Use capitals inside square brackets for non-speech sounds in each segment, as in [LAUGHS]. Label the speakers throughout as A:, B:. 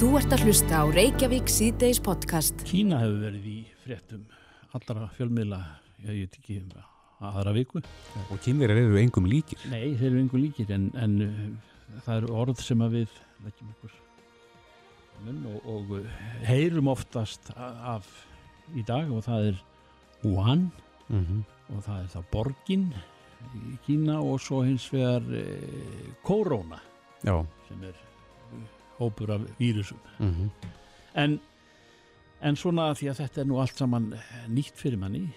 A: Þú ert að hlusta á Reykjavík síðdeis podcast.
B: Kína hefur verið í fréttum allra fjölmiðla, ég veit ekki, aðra viku.
C: Og kynverjar eru engum líkir.
B: Nei, þeir eru einhver líkir en, en uh, það eru orð sem að við leggjum okkur munn og, og uh, heyrum oftast af í dag og það er Wuhan
C: Mm -hmm.
B: og það er það borgin í Kína og svo hins vegar eh, Corona
C: Já.
B: sem er hópur af vírusum.
C: Mm -hmm.
B: En, en svona því að þetta er nú allt saman nýtt fyrir manni,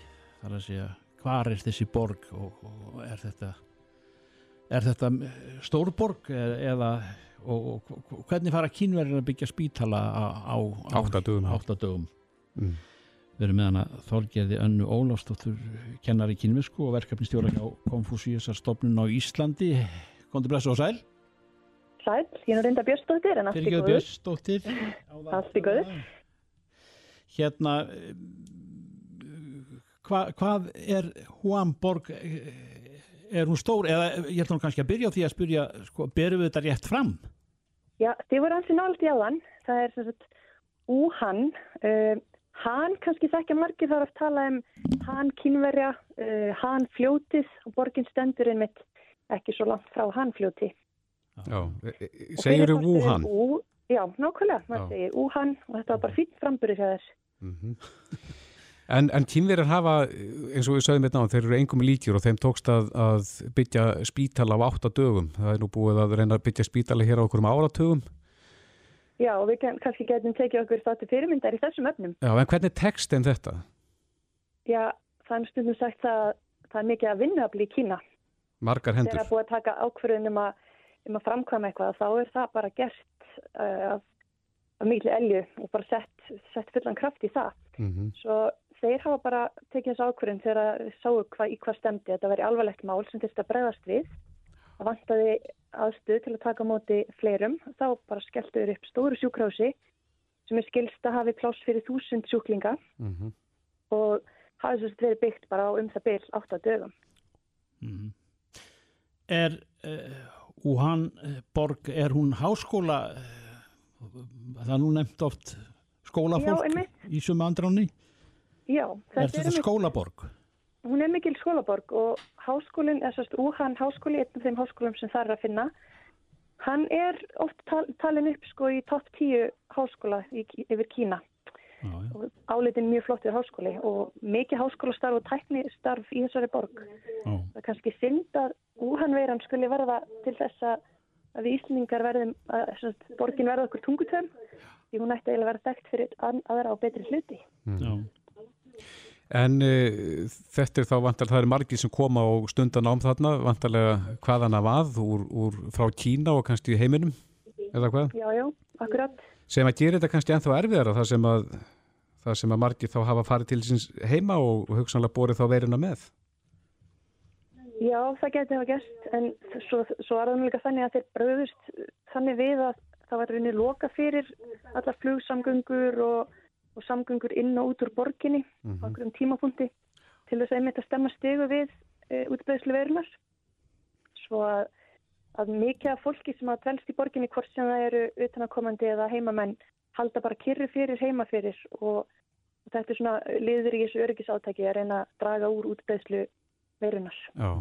B: þar að segja hvar er þessi borg og, og er þetta er þetta stór borg e- eða og, og, hvernig fara kínverðin að byggja spítala á, á, á
C: Átta dögum.
B: áttadögum
C: Mm.
B: við erum með hana Þorgerði Önnu Ólafsdóttur kennari í kínvisku og verkefnistjóra hjá Konfúsíusar stofnun á Íslandi Kondi blessa og sæl
D: Sæl, ég er reynda Björnsdóttir en allt í
B: Fyrirgjöðu
D: góðu.
B: Björnsdóttir [LAUGHS]
D: Allt í góðu.
B: Hérna hva, hvað er Huamborg er hún stór eða ég ætla nú kannski að byrja á því að spyrja sko, berum við þetta rétt fram
D: Já, þið voru hansi nált í áðan. Það er sem sagt Wuhan. Uh, hann kannski þekkja margir þar að tala um hann kynverja, uh, hann fljótið og borgin stendur einmitt ekki svo langt frá hann fljóti.
C: Já. Segir þú Wuhan?
D: Ú, já, nákvæmlega.
C: Já.
D: Maður segir Wuhan og þetta var bara fýtt frambyrði hjá þess.
C: Mm En, en kynverjar hafa, eins og við sögum þetta á, þeir eru engum líkir og þeim tókst að, að byggja spítala á átta dögum. Það er nú búið að reyna að byggja spítala hér á okkur um áratugum.
D: Já, og við kann- kannski getum tekið okkur státti fyrirmyndar í þessum öfnum.
C: Já, en hvernig tekst þeim þetta?
D: Já, það er stundum sagt að það er mikið að vinnuafli í Kína.
C: Margar hendur.
D: að búið að taka ákvörðun um að, um að framkvæma eitthvað þá er það bara gert uh, af, miklu elju og bara sett, sett fullan kraft í það.
C: Mm
D: Svo þeir hafa bara tekið þessu ákvörðun þegar að við sáu hva, í hvað stemdi. Þetta veri alvarlegt mál sem þurfti að bregðast við. Það vantaði aðstuð til að taka á móti fleirum. Þá bara skelltu þeir upp stóru sjúkrási sem er skilst að hafi pláss fyrir þúsund sjúklinga
C: -hmm.
D: og hafi svo verið byggt bara á um það byl átt að dögum.
B: mm. Er uh, Wuhan eh, borg, er hún háskóla uh, það er nú nefnt oft skólafólk
D: Já,
B: í sumu andráni
D: Já,
B: Er þetta
D: einmitt-
B: skólaborg?
D: Hún er mikil skólaborg og háskólinn, eða sérst Wuhan háskóli, einn af þeim háskólum sem það er að finna, hann er oft tal, talin upp sko í topp tíu háskóla yfir Kína áleitin mjög flottur háskóli og mikið háskólastarf og tæknistarf í þessari borg.
B: Já.
D: Það er kannski synd að Wuhan veiran skuli verða til þess að við Íslingar verðum, að sérst, borgin verða okkur tungutöfum því hún ætti eiginlega að vera dækt fyrir að- aðra á betri hluti.
B: Já.
C: En uh, þetta er þá vantarlega, það eru margir sem koma og stundan ám þarna, vantarlega hvaðan að úr, úr frá Kína og kannski heiminum, eða hvað?
D: Já, já, akkurat.
C: Sem að gera þetta kannski ennþá erfiðara, það sem að, það sem að margir þá hafa farið til síns heima og, hugsanlega borið þá veirina með.
D: Já, það geti hafa gert, en svo, svo er það líka þannig að þeir bröðust þannig við að það var rauninni loka fyrir allar flugsamgöngur og, og samgöngur inn og út úr borginni
C: Mhm.
D: á einhverjum tímapunkti til þess að einmitt að stemma stegu við e, útbreðslu verunar. Svo að, að mikið af fólki sem að dvelst í borginni hvort sem það eru utanakomandi eða heimamenn halda bara kyrri fyrir heima fyrir og, og þetta er svona liður í þessu öryggisátæki að reyna að draga úr útbreðslu verunar.
C: Já.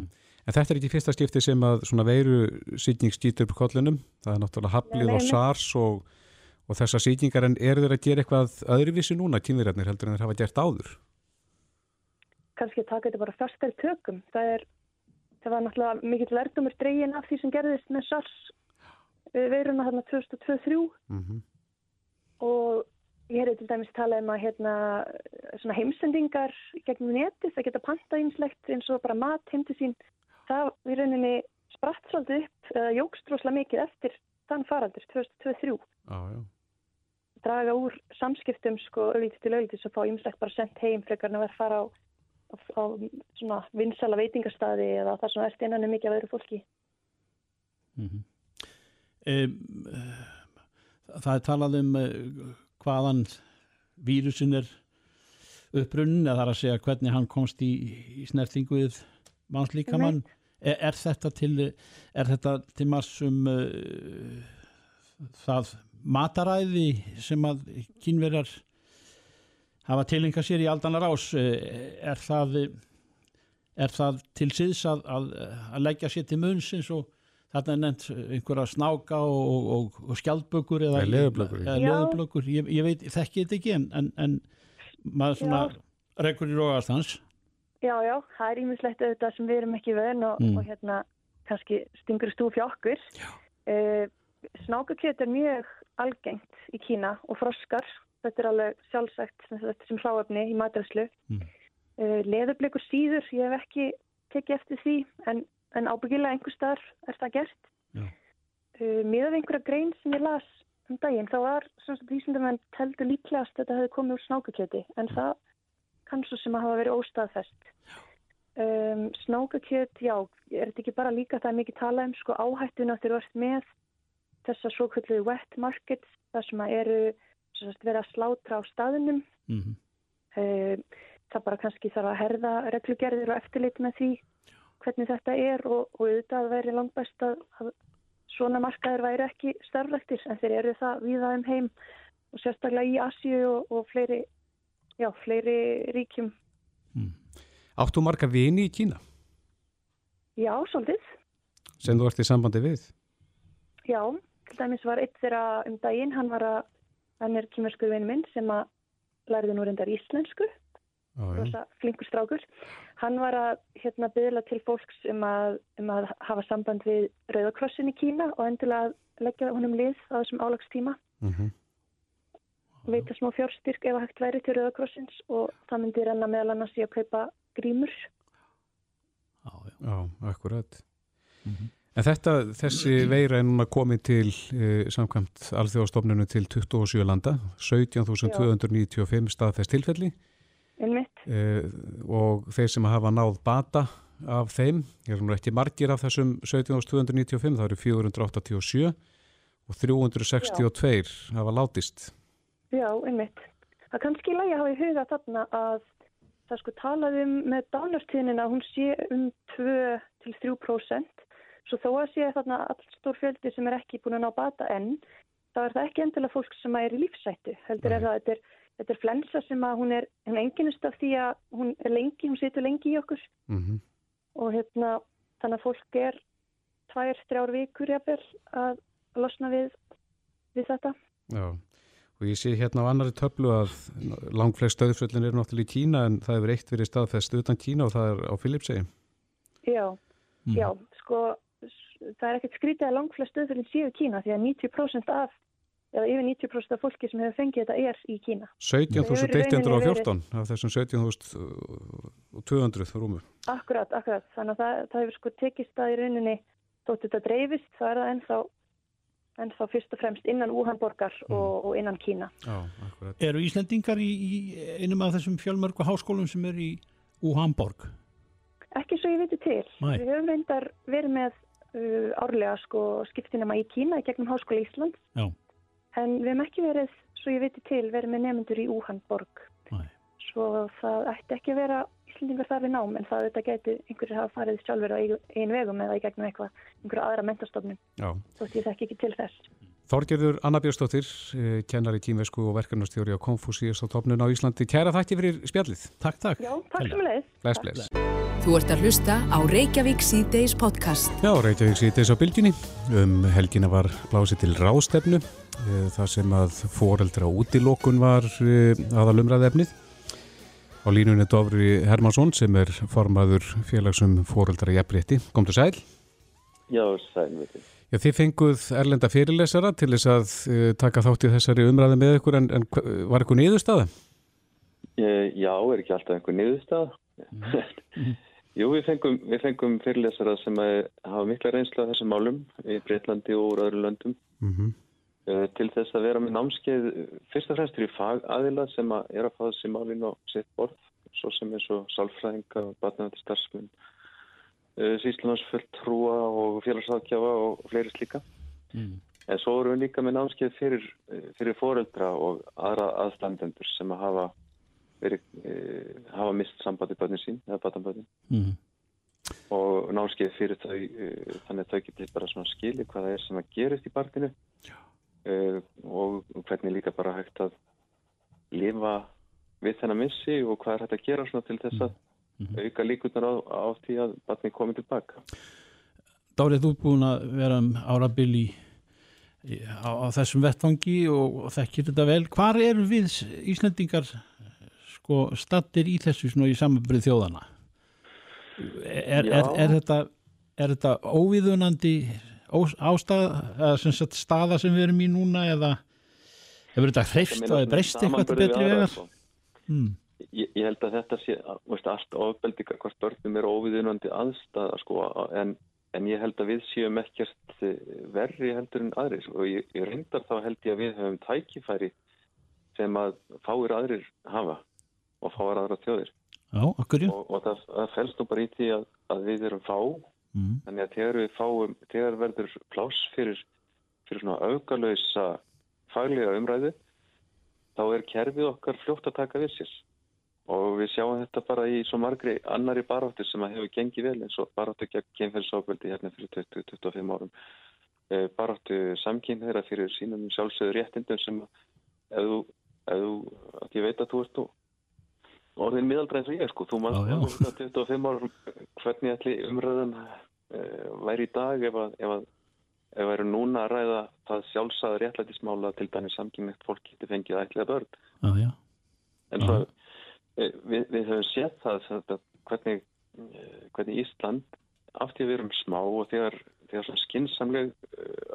C: En þetta er ekki fyrsta skipti sem að svona veiru sýtning skýtur upp kollunum. Það er náttúrulega Hablið
D: Nei,
C: og
D: nei.
C: SARS og, og þessar sýtingar en eru þeir að gera eitthvað öðruvísi núna, kynverjarnir heldur en þeir hafa gert áður?
D: kannski að taka þetta bara fastari tökum. Það, er, það var náttúrulega mikill lærdomur dregin af því sem gerðist með SARS eh, veiruna þarna 2023
C: Mm -hmm.
D: Og ég hefði til dæmis talað um að hérna, svona heimsendingar gegnum netið, það geta pantað ýmslegt eins og bara mat heim til sín. Það í rauninni spratt svolítið upp, eða jógst rosalega mikið eftir þann faraldur 2023
C: Já, já.
D: draga úr samskiptum sko auðvitað til auðvitað svo fá ymslegt bara sendt heim frekar en að vera að fara á, á, á svona vinsala veitingastadi eða það sem ert innan er mikið af öðru fólki.
B: Mm um, það er talað um uh, hvaðan vírusin er upprunnin eða það er að segja hvernig hann komst í, í snertingu við mannslíkamann. Er, er þetta til er þetta til massum uh, það mataræði sem að kynverjar hafa tilenga sér í aldanar ás er það er það til síðs að, að, að leggja sér til munnsins og þarna er nefnt einhverja snáka og, og, og skjaldbökur eða leðublökur ég, ég veit, þekki þetta ekki en, en, en maður svona rekur í rógastans
D: Já, já, það er ímislegt auðvitað sem við erum ekki vöðin og, mm. og hérna kannski stingur stúfi okkur. Uh, Snákakjöt er mjög algengt í Kína og froskar. Þetta er alveg sjálfsagt sem, sem hláöfni í matræslu mm. uh, Leðublökur síður, ég hef ekki tekið eftir því en en ábyggilega einhver starf er það gert. Uh, Miðað einhverja grein sem ég las um daginn þá var svona sem vísindamenn teldu líklegast að þetta hefði komið úr snákakjöti en það kannski sem að hafa verið óstaðfest. Um, snákakjöt, já, er þetta ekki bara líka það er mikið talað um sko áhættuna þegar þú ert með þessar svo kvöldu wet markets þar sem að eru verið að slátra á staðunum. Mm -hmm. uh, það bara kannski þarf að herða reglugerðir og eftirlit með því hvernig þetta er og, og auðvitað væri langt best að, að svona markaður væri ekki starflektir en þeir eru það viða um heim og sérstaklega í Asju og, og fleiri, já, fleiri ríkjum.
C: Mm. Áttu marga vini í Kína?
D: Já, svolítið.
C: Sem þú ert í sambandi við?
D: Já, til dæmis var eitt þeirra um daginn, hann var að, hann er kýmerskur vinn minn sem að læriði nú reyndar íslensku flinkur strákur. Hann var að hérna, byggla til fólks um að, um að hafa samband við Rauðakrossin í Kína og endilega leggja honum lið á þessum álagstíma. Mm -hmm. Veita smá fjárstyrk ef að hægt væri til Rauðakrossins og það myndi renna meðal annars í að kaupa grímur.
C: Já, já akkurat. Mm -hmm. En þetta, þessi veira er núna komið til eh, samkvæmt alþjóðastofnunum til 27 landa, 17.295 staðfest tilfelli. Uh, og þeir sem hafa náð bata af þeim, ég er nú ekki margir af þessum 17.295, það eru 487 og 362 Já. hafa látist.
D: Já, einmitt. Það kannski lægi að hafa í huga þarna að það sko talaðum með dánartíðinina, hún sé um 2-3% svo þó að sé þarna allt stór fjöldi sem er ekki búin að ná bata enn, þá er það ekki endilega fólk sem er í lífsættu, heldur Nei. er það að þetta er þetta er flensa sem að hún er hún enginnist af því að hún er lengi, hún situr lengi í okkur mm -hmm. og hérna þannig að fólk er tvær, þrjár vikur jafnvel að losna við, við þetta.
C: Já, og ég sé hérna á annari töflu að langflest stöðföllin er náttúrulega í Kína en það hefur eitt verið staðfest utan Kína og það er á Filipsegi.
D: Já, mm. já, sko það er ekkert skrítið að langflest stöðföllin séu Kína því að 90% af eða yfir 90% af fólki sem hefur fengið þetta er í Kína.
C: 17.114 af þessum 17.200 rúmu.
D: Akkurat, akkurat. Þannig að það, það hefur sko tekist að í rauninni þótt þetta dreifist, það er það ennþá, ennþá fyrst og fremst innan Úhanborgar mm. og, og innan Kína.
B: Já, akkurat. Eru Íslandingar í, í einum af þessum fjölmörgu háskólum sem er í Úhanborg?
D: Ekki svo ég veitu til. Nei. Við höfum reyndar verið með uh, árlega sko skiptinama í Kína í gegnum Háskóla Íslands. Já. En við hefum ekki verið, svo ég viti til, verið með nefnendur í Úhandborg. Nei. Svo það ætti ekki að vera íslendingar þar við nám, en það þetta geti einhverju hafa farið sjálfur á einu vegum eða í gegnum eitthvað, einhverju aðra mentastofnum. Þó ég þekki ekki til þess.
C: Þorgerður Anna Björnstóttir, eh, kennar í tímvesku og verkefnastjóri á Konfúsíus á topnun á Íslandi. Kæra þakki fyrir spjallið.
B: Takk, takk.
D: Já, takk sem leið.
C: Bless, bless.
A: Þú ert að hlusta á Reykjavík C-Days podcast.
C: Já, Reykjavík C-Days á bylginni. Um helgina var blásið til rástefnu Eh, þar sem að foreldra útilokun var eh, aðalumræðefnið. Á línunni Dófri Hermansson sem er formaður félagsum foreldra jafnrétti. Kom til sæl?
E: Já, sæl þið.
C: Já, þið fenguð erlenda fyrirlesara til þess að uh, taka þátt í þessari umræði með ykkur en, en var eitthvað niðurstaða?
E: Já, er ekki alltaf eitthvað niðurstaða. Mm. [LAUGHS] Jú, við fengum, við fengum fyrirlesara sem hafa mikla reynslu af þessum málum í Breitlandi og úr öðru löndum. Mm -hmm. Eh, til þess að vera með námskeið fyrst og fremst til fagaðila sem að er að fá þessi málinn á sitt borð svo sem er svo sálfræðinga og batnaðandi eh, síslunarsfullt trúa og félagsáðkjafa og fleiri slíka. Mm. en svo erum við líka með námskeið fyrir, eh, fyrir foreldra og aðra aðstandendur sem að hafa verið, hafa mist sambandi börnin sín eða batnabörnin mm. og námskeið fyrir þau þannig að þau getur bara svona skili hvaða er sem að gerist í barninu. Og hvernig líka bara hægt að lifa við þennan missi og hvað er hægt að gera svona til þess að mm -hmm. auka líkunar á, á því að batni komið tilbaka.
B: Dárið, þú er búin að vera um árabil í, á, á þessum vettfangi og, og þekkir þetta vel. Hvar eru við Íslandingar sko stattir í þessu í samanbyrð þjóðana? Er, er, er, þetta, er þetta óviðunandi ástæða, sem staða sem við erum í núna eða hefur þetta hreift og breyst eitthvað betri vegar? Sko.
E: Ég, ég held að þetta sé veist, allt ofbeldika hvort börnum er óviðunandi aðstæða sko, en, en ég held að við séum ekkert eh, verri heldur en aðrir og ég, ég reyndar þá held ég að við höfum tækifæri sem að fáir aðrir hafa og fáir aðra þjóðir.
B: Já, og,
E: og það, það fælst nú bara í því að, að við erum fá. Mm. þannig að þegar við fáum þegar verður pláss fyrir, fyrir svona augalösa faglega umræðu þá er kerfið okkar fljótt að taka við sér og við sjáum þetta bara í svo margri annari baráttu sem að hefur gengið vel eins og baráttu gegn kemferðsáböldi hérna fyrir 20-25 árum. E, baráttu samkynn þeirra fyrir sínum sjálfsögur réttindum sem að þú, að ég veit að þú ert þú orðin miðaldræð eins og ég sko, þú maður 25 árum hvernig allir umröðan e, væri í dag ef að, ef að ef við erum núna að ræða það sjálfsagður réttlætismála til dæmis samkynniðt fólk getur fengið ætliða börn.
B: Ah, já.
E: en svo eh, við, við höfum sett það að, hvernig, eh, hvernig Ísland aftíð við erum smá og þegar, þegar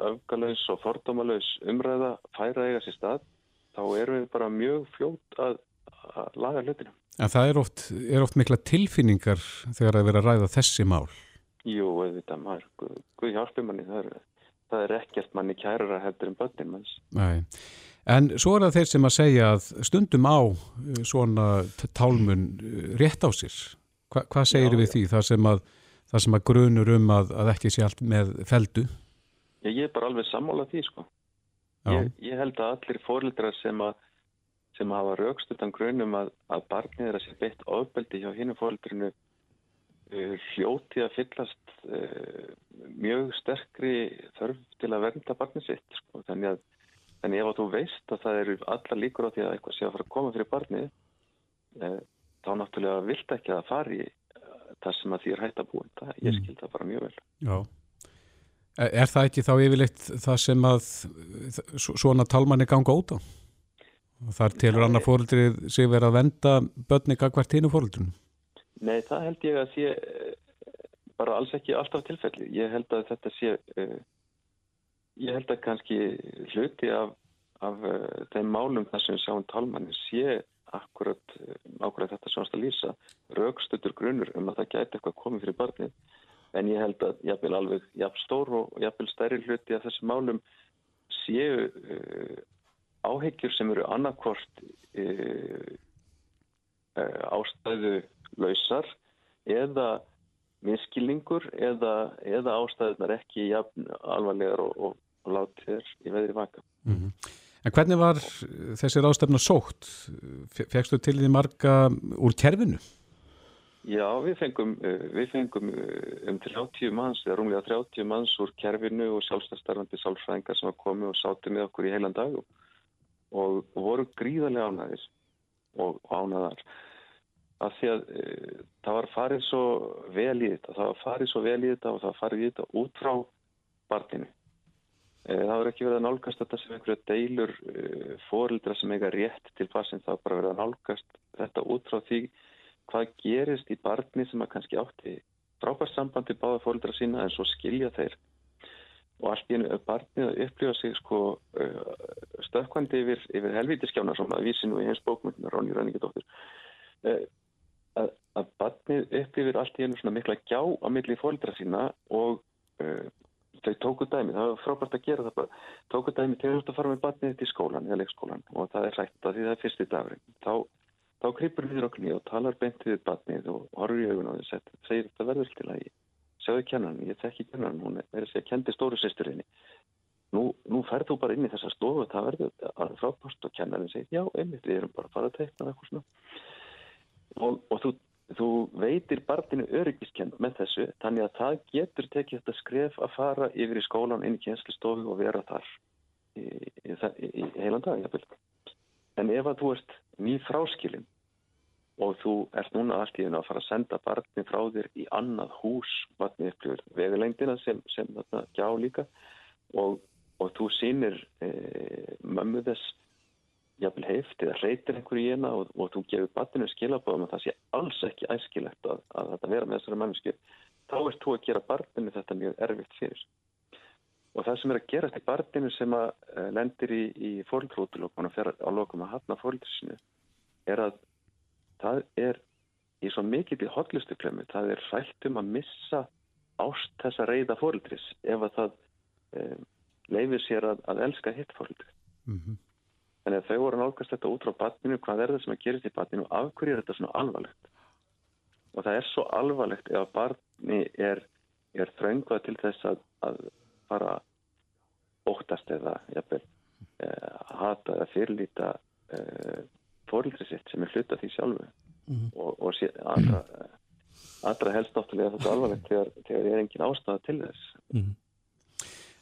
E: öfgalauðs eh, og fordómalauðs umræða færa eiga sér stað þá erum við bara mjög fljótt að, að laga hlutinu
C: En það er oft, er oft mikla tilfinningar þegar að vera að ræða þessi mál
E: Jú, þetta maður, Guð hjálpi manni, það er það er ekkert manni kærara heldur en um börnin manns.
C: Nei. En svo er það þeir sem að segja að stundum á uh, svona tálmun uh, rétt á sér. Hva, hvað segir já, við já. því? Það sem að, það sem að grunur um að, að ekki sé allt með feldu?
E: Já, ég er bara alveg sammálað því sko. Ég, ég held að allir fórildrar sem sem hafa raukst utan grunum að, að barnið er að sé beitt ofbeldi hjá hinn fórildrinu uh, hljóti að fyllast uh, mjög sterkri þörf til að vernda barnið sitt sko. þannig að þannig ef þú veist að það eru alla líkur á því að eitthvað sé að fara að koma fyrir barnið e, þá náttúrulega vilt ekki að fari eh, það sem að því er hægt að búa það, ég mm. skil það bara mjög vel
C: Já Er það ekki þá yfirleitt það sem að svona talmanni ganga út á? Þar telur annar fóröldrið sig verið að venda börni gagvært hínu fóröldrunum?
E: Nei, það held ég að sé bara alls ekki alltaf tilfelli. Ég held að þetta sé, uh, ég held að kannski hluti af, af uh, þeim málum þar sem við sjáum talmanni sé akkurat, uh, akkurat þetta sem ást að lýsa, raukstutur grunur um að það gæti eitthvað komið fyrir barnið. En ég held að vil alveg jafn stór og vil stærri hluti af þessum málum séu áhegjur sem eru annarkvort ástæðu lausar eða miskilningur eða, eða ástæðunar ekki jafn alvarlegar og, og, og látið í veðri vaka. Mm -hmm.
C: En hvernig var þessir ástæðuna sótt? Fegstu til því marga úr kerfinu?
E: Já, við fengum, eh, við fengum eh, um 30 manns, eða rúmlega 30 manns úr kerfinu og sjálfstæðstarfandi sálfræðingar sem var komið og sátti með okkur í heilan dag og, og voru gríðarlega ánæðir og ánæðar að því að e, það var farið svo vel í þetta, það var farið svo vel í þetta og það var farið í þetta út frá barninu. E, það var ekki verið að nálgast þetta sem einhverja deilur e, fórildra sem eiga rétt til passin, það bara verið að nálgast þetta út frá því hvað gerist í barni sem að kannski átti frábært sambandi báða fórildra sína en svo skilja þeir. Og allt í enu barnið að upplifa sig sko stökkvandi yfir, yfir helvítiskjána sem að vísi nú í hens bókmyndina Róni Rönningadóttur að, að barnið upplifir allt í einu svona mikla gjá á milli fólkdra sína og þau tóku dæmi, það var frábært að gera það bara, tóku dæmi til að fara með barnið til skólan eða leikskólan og það er hlægt að því það er fyrsti dagurinn. Þá, þá krypur við okkur og talar beint við barnið og horfur í augun á þess að segir þetta verður til að ég sjáðu kennan, ég þekki kennan hún er að segja, kendi stóru sýsturinni nú, nú ferð þú bara inn í þessa stofu það verður að frábært. Og kennan segir, já, einmitt, við erum bara að fara að teikna og, og þú, þú veitir barninu öryggiskend með þessu þannig að það getur tekið þetta skref að fara yfir í skólan inn í kjenslistofu og vera þar í, í heilan dag jafnvel. en ef að þú ert ný fráskilin og þú ert núna allt í þennu að fara að senda barni frá þér í annað hús vatni upplifur veðurlengdina sem, sem þarna gjá líka og, og þú sínir e, mömmu þess jafnvel heift eða reytir einhverju í ena og, og þú gefur barninu skilabóðum að það sé alls ekki æskilegt að, að þetta vera með þessari mannsku þá ert þú að gera barninu þetta mjög erfitt fyrir og það sem er að gerast í barninu sem að e, lendir í, í fórlrótulokk og fer á lokum að hafna fórlrótusinu er að það er í svo mikið í hotlustu klemmu, það er rætt um að missa ást þessa reyða fórildris ef að það um, leifir sér að, að elska hitt fórildri. Mm -hmm. Þannig að þau voru nálgast þetta út frá batninu, hvað er það sem að gerist í batninu og af hverju er þetta svona alvarlegt? Og það er svo alvarlegt ef að barni er, er þröngvað til þess að, að fara óttast eða jafnvel, eh, hata eða fyrirlýta eh, fórildri sitt sem er hluta því sjálfu mm -hmm. og, og sé, allra, allra helst náttúrulega þetta alvarlegt þegar, þegar er engin ástæða til þess mm -hmm.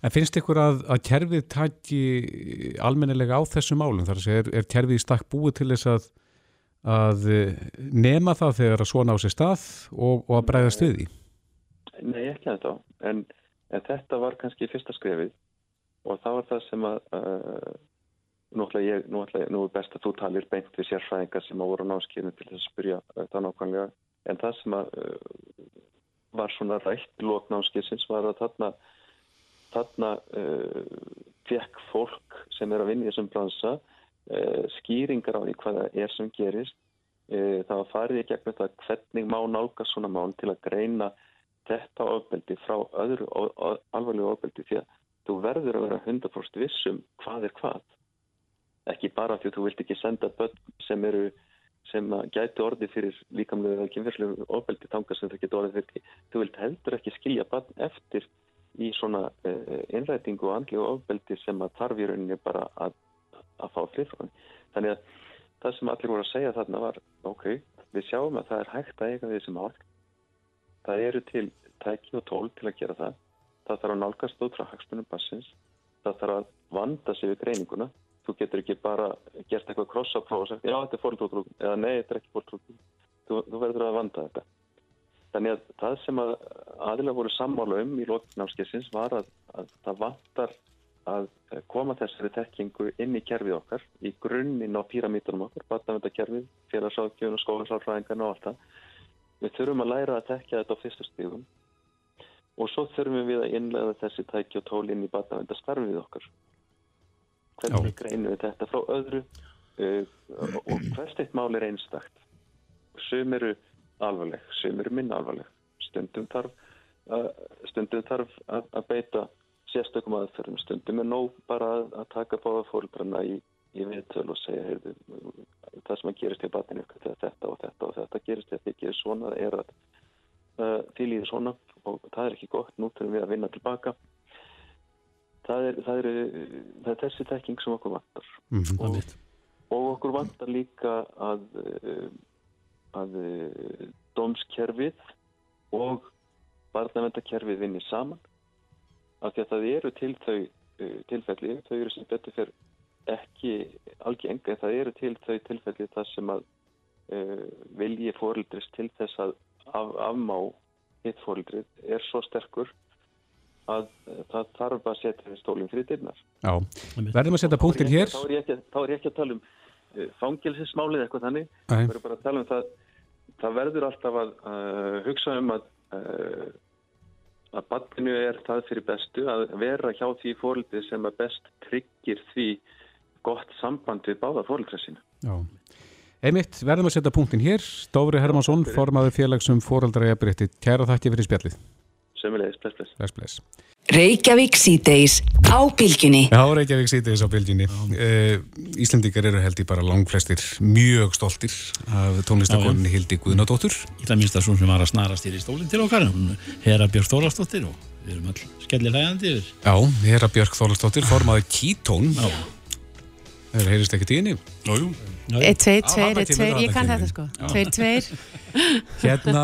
C: En finnst ykkur að, að kerfið tæki almennilega á þessu málum? Þar að er, er kerfið í stakk búið til þess að, að nema það þegar að svona á sér stað og, og að bregðast við því?
E: Nei, ekki að þetta en, en þetta var kannski fyrsta skrefið og það var það sem að uh, Nú ég, nú ég, nú er best að þú talir beint við sérfræðingar sem á voru náskynni til þess að spyrja þetta nákvæmlega. En það sem að, uh, var svona rætt lóknámskissins var að þarna, þarna uh, fekk fólk sem er að vinna í þessum bransa uh, skýringar á því hvaða er sem gerist. Það var farið í gegnum það hvernig má nálga svona mán til að greina þetta ofbeldi frá öðru alvarlegu ofbeldi því að þú verður að vera 100% vissum hvað er hvað ekki bara því að þú vilt ekki senda börn sem eru sem gæti orði fyrir líkamlega eða kynferðslegu ofbeldi tanga sem það geti orði fyrir þú vilt heldur ekki skilja barn eftir í svona uh, innrætingu og andlu ofbeldi sem að tarfi í rauninni bara að, að fá frifröðin. Þannig að það sem allir voru að segja þarna var ok, við sjáum að það er hægt að eiga því sem hálf. Það eru til tæki og tól til að gera það. Það þarf að nálgast út frá hagspunum bassins. Það þarf að vanda sig við greininguna þú getur ekki bara gert eitthvað krossapróf og sagt já þetta er fórltótrúk eða nei þetta er ekki fórltótrúk þú, þú verður að vanda þetta þannig að það sem að aðilega voru sammála um í lóknámskessins var að, að það vantar að koma þessari tekkingu inn í kerfið okkar í grunninn á píramítunum okkar batnavöndakerfið, félagsáðgjöfun og skólasáðfræðingarna og allt það. Við þurfum að læra að tekja þetta á fyrstu stíðum og svo þurfum við að innlega þessi tæki og tól inn í batnavöndastarfið okkar. Hvernig greinum við þetta frá öðru uh, og hvert eitt mál er einstakt? Sum eru alvarleg, sum eru minna alvarleg. Stundum þarf uh, stundum þarf að, að beita sérstökum aðferðum, stundum er nóg bara að, að taka báða fólkbrana í, í viðtölu og segja heyrðu, það sem að gerist í batinu þetta og þetta og þetta gerist þetta ekki svona, það er að uh, því líður svona og það er ekki gott, nú þurfum við að vinna tilbaka. Það er, það er, það er þessi tekking sem okkur vantar. Mm -hmm. og, og okkur vantar líka að að domskerfið og barnavendakerfið vinni saman af því að það eru til þau tilfelli, þau eru sem betur fyrir ekki algeng en það eru til þau tilfelli þar sem að uh, vilji fórildrist til þess að af, afmá hitt fórildrið er svo sterkur að það þarf að setja stólinn fyrir dyrnar.
C: Já, verðum að setja punktin hér.
E: Þá er ég ekki, þá er ég ekki að tala um fangilsismálið eitthvað þannig. Það verður bara að tala um það. Það verður alltaf að uh, hugsa um að uh, að banninu er það fyrir bestu að vera hjá því fóröldið sem að best tryggir því gott samband við báða fóröldra sína. Já.
C: Einmitt, verðum að setja punktin hér. Dóri Hermansson, formaður félagsum fóröldra eða Kæra þakki fyrir spjallið.
E: Sömmulegis, bless, bless.
C: Bless, bless.
A: Reykjavík síðdeis á bylginni.
C: Já, Reykjavík síðdeis á bylginni. Uh, Íslandikar eru held í bara langflestir mjög stoltir af tónlistakoninni Hildi Guðnadóttur.
B: Það minnst að svo sem var að snarast hér í stólinn til okkar, Hera Björk Þólastóttir og við erum all skellir hægandi yfir.
C: Já, Hera Björk Þólastóttir, formaði Kítón. Já. Það heyrist ekkert í henni.
B: Jú,
F: Eitt, tveir, tveir, eitt, tveir, ég kann þetta sko. Tveir, tveir. [LAUGHS]
C: Hérna,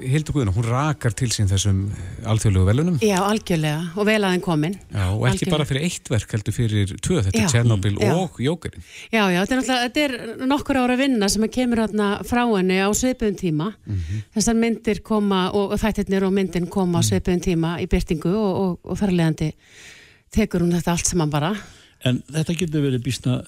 C: Hildur Guðuna, hún rakar til sín þessum alþjóðlegu velunum.
F: Já, algjörlega, og vel aðeins komin.
C: Já, og ekki
F: Algjörlega.
C: bara fyrir eitt verk, heldur fyrir tvö, þetta er Tjernobyl og Jókerinn.
F: Já, já, þetta er náttúrulega, þetta er nokkur ára vinna sem kemur hérna frá henni á sveipuðum tíma. Þessar myndir koma og, þættirnir og myndin koma á sveipuðum tíma í byrtingu og, og, og þarlegandi tekur hún þetta allt saman bara.
B: En þetta getur verið býstna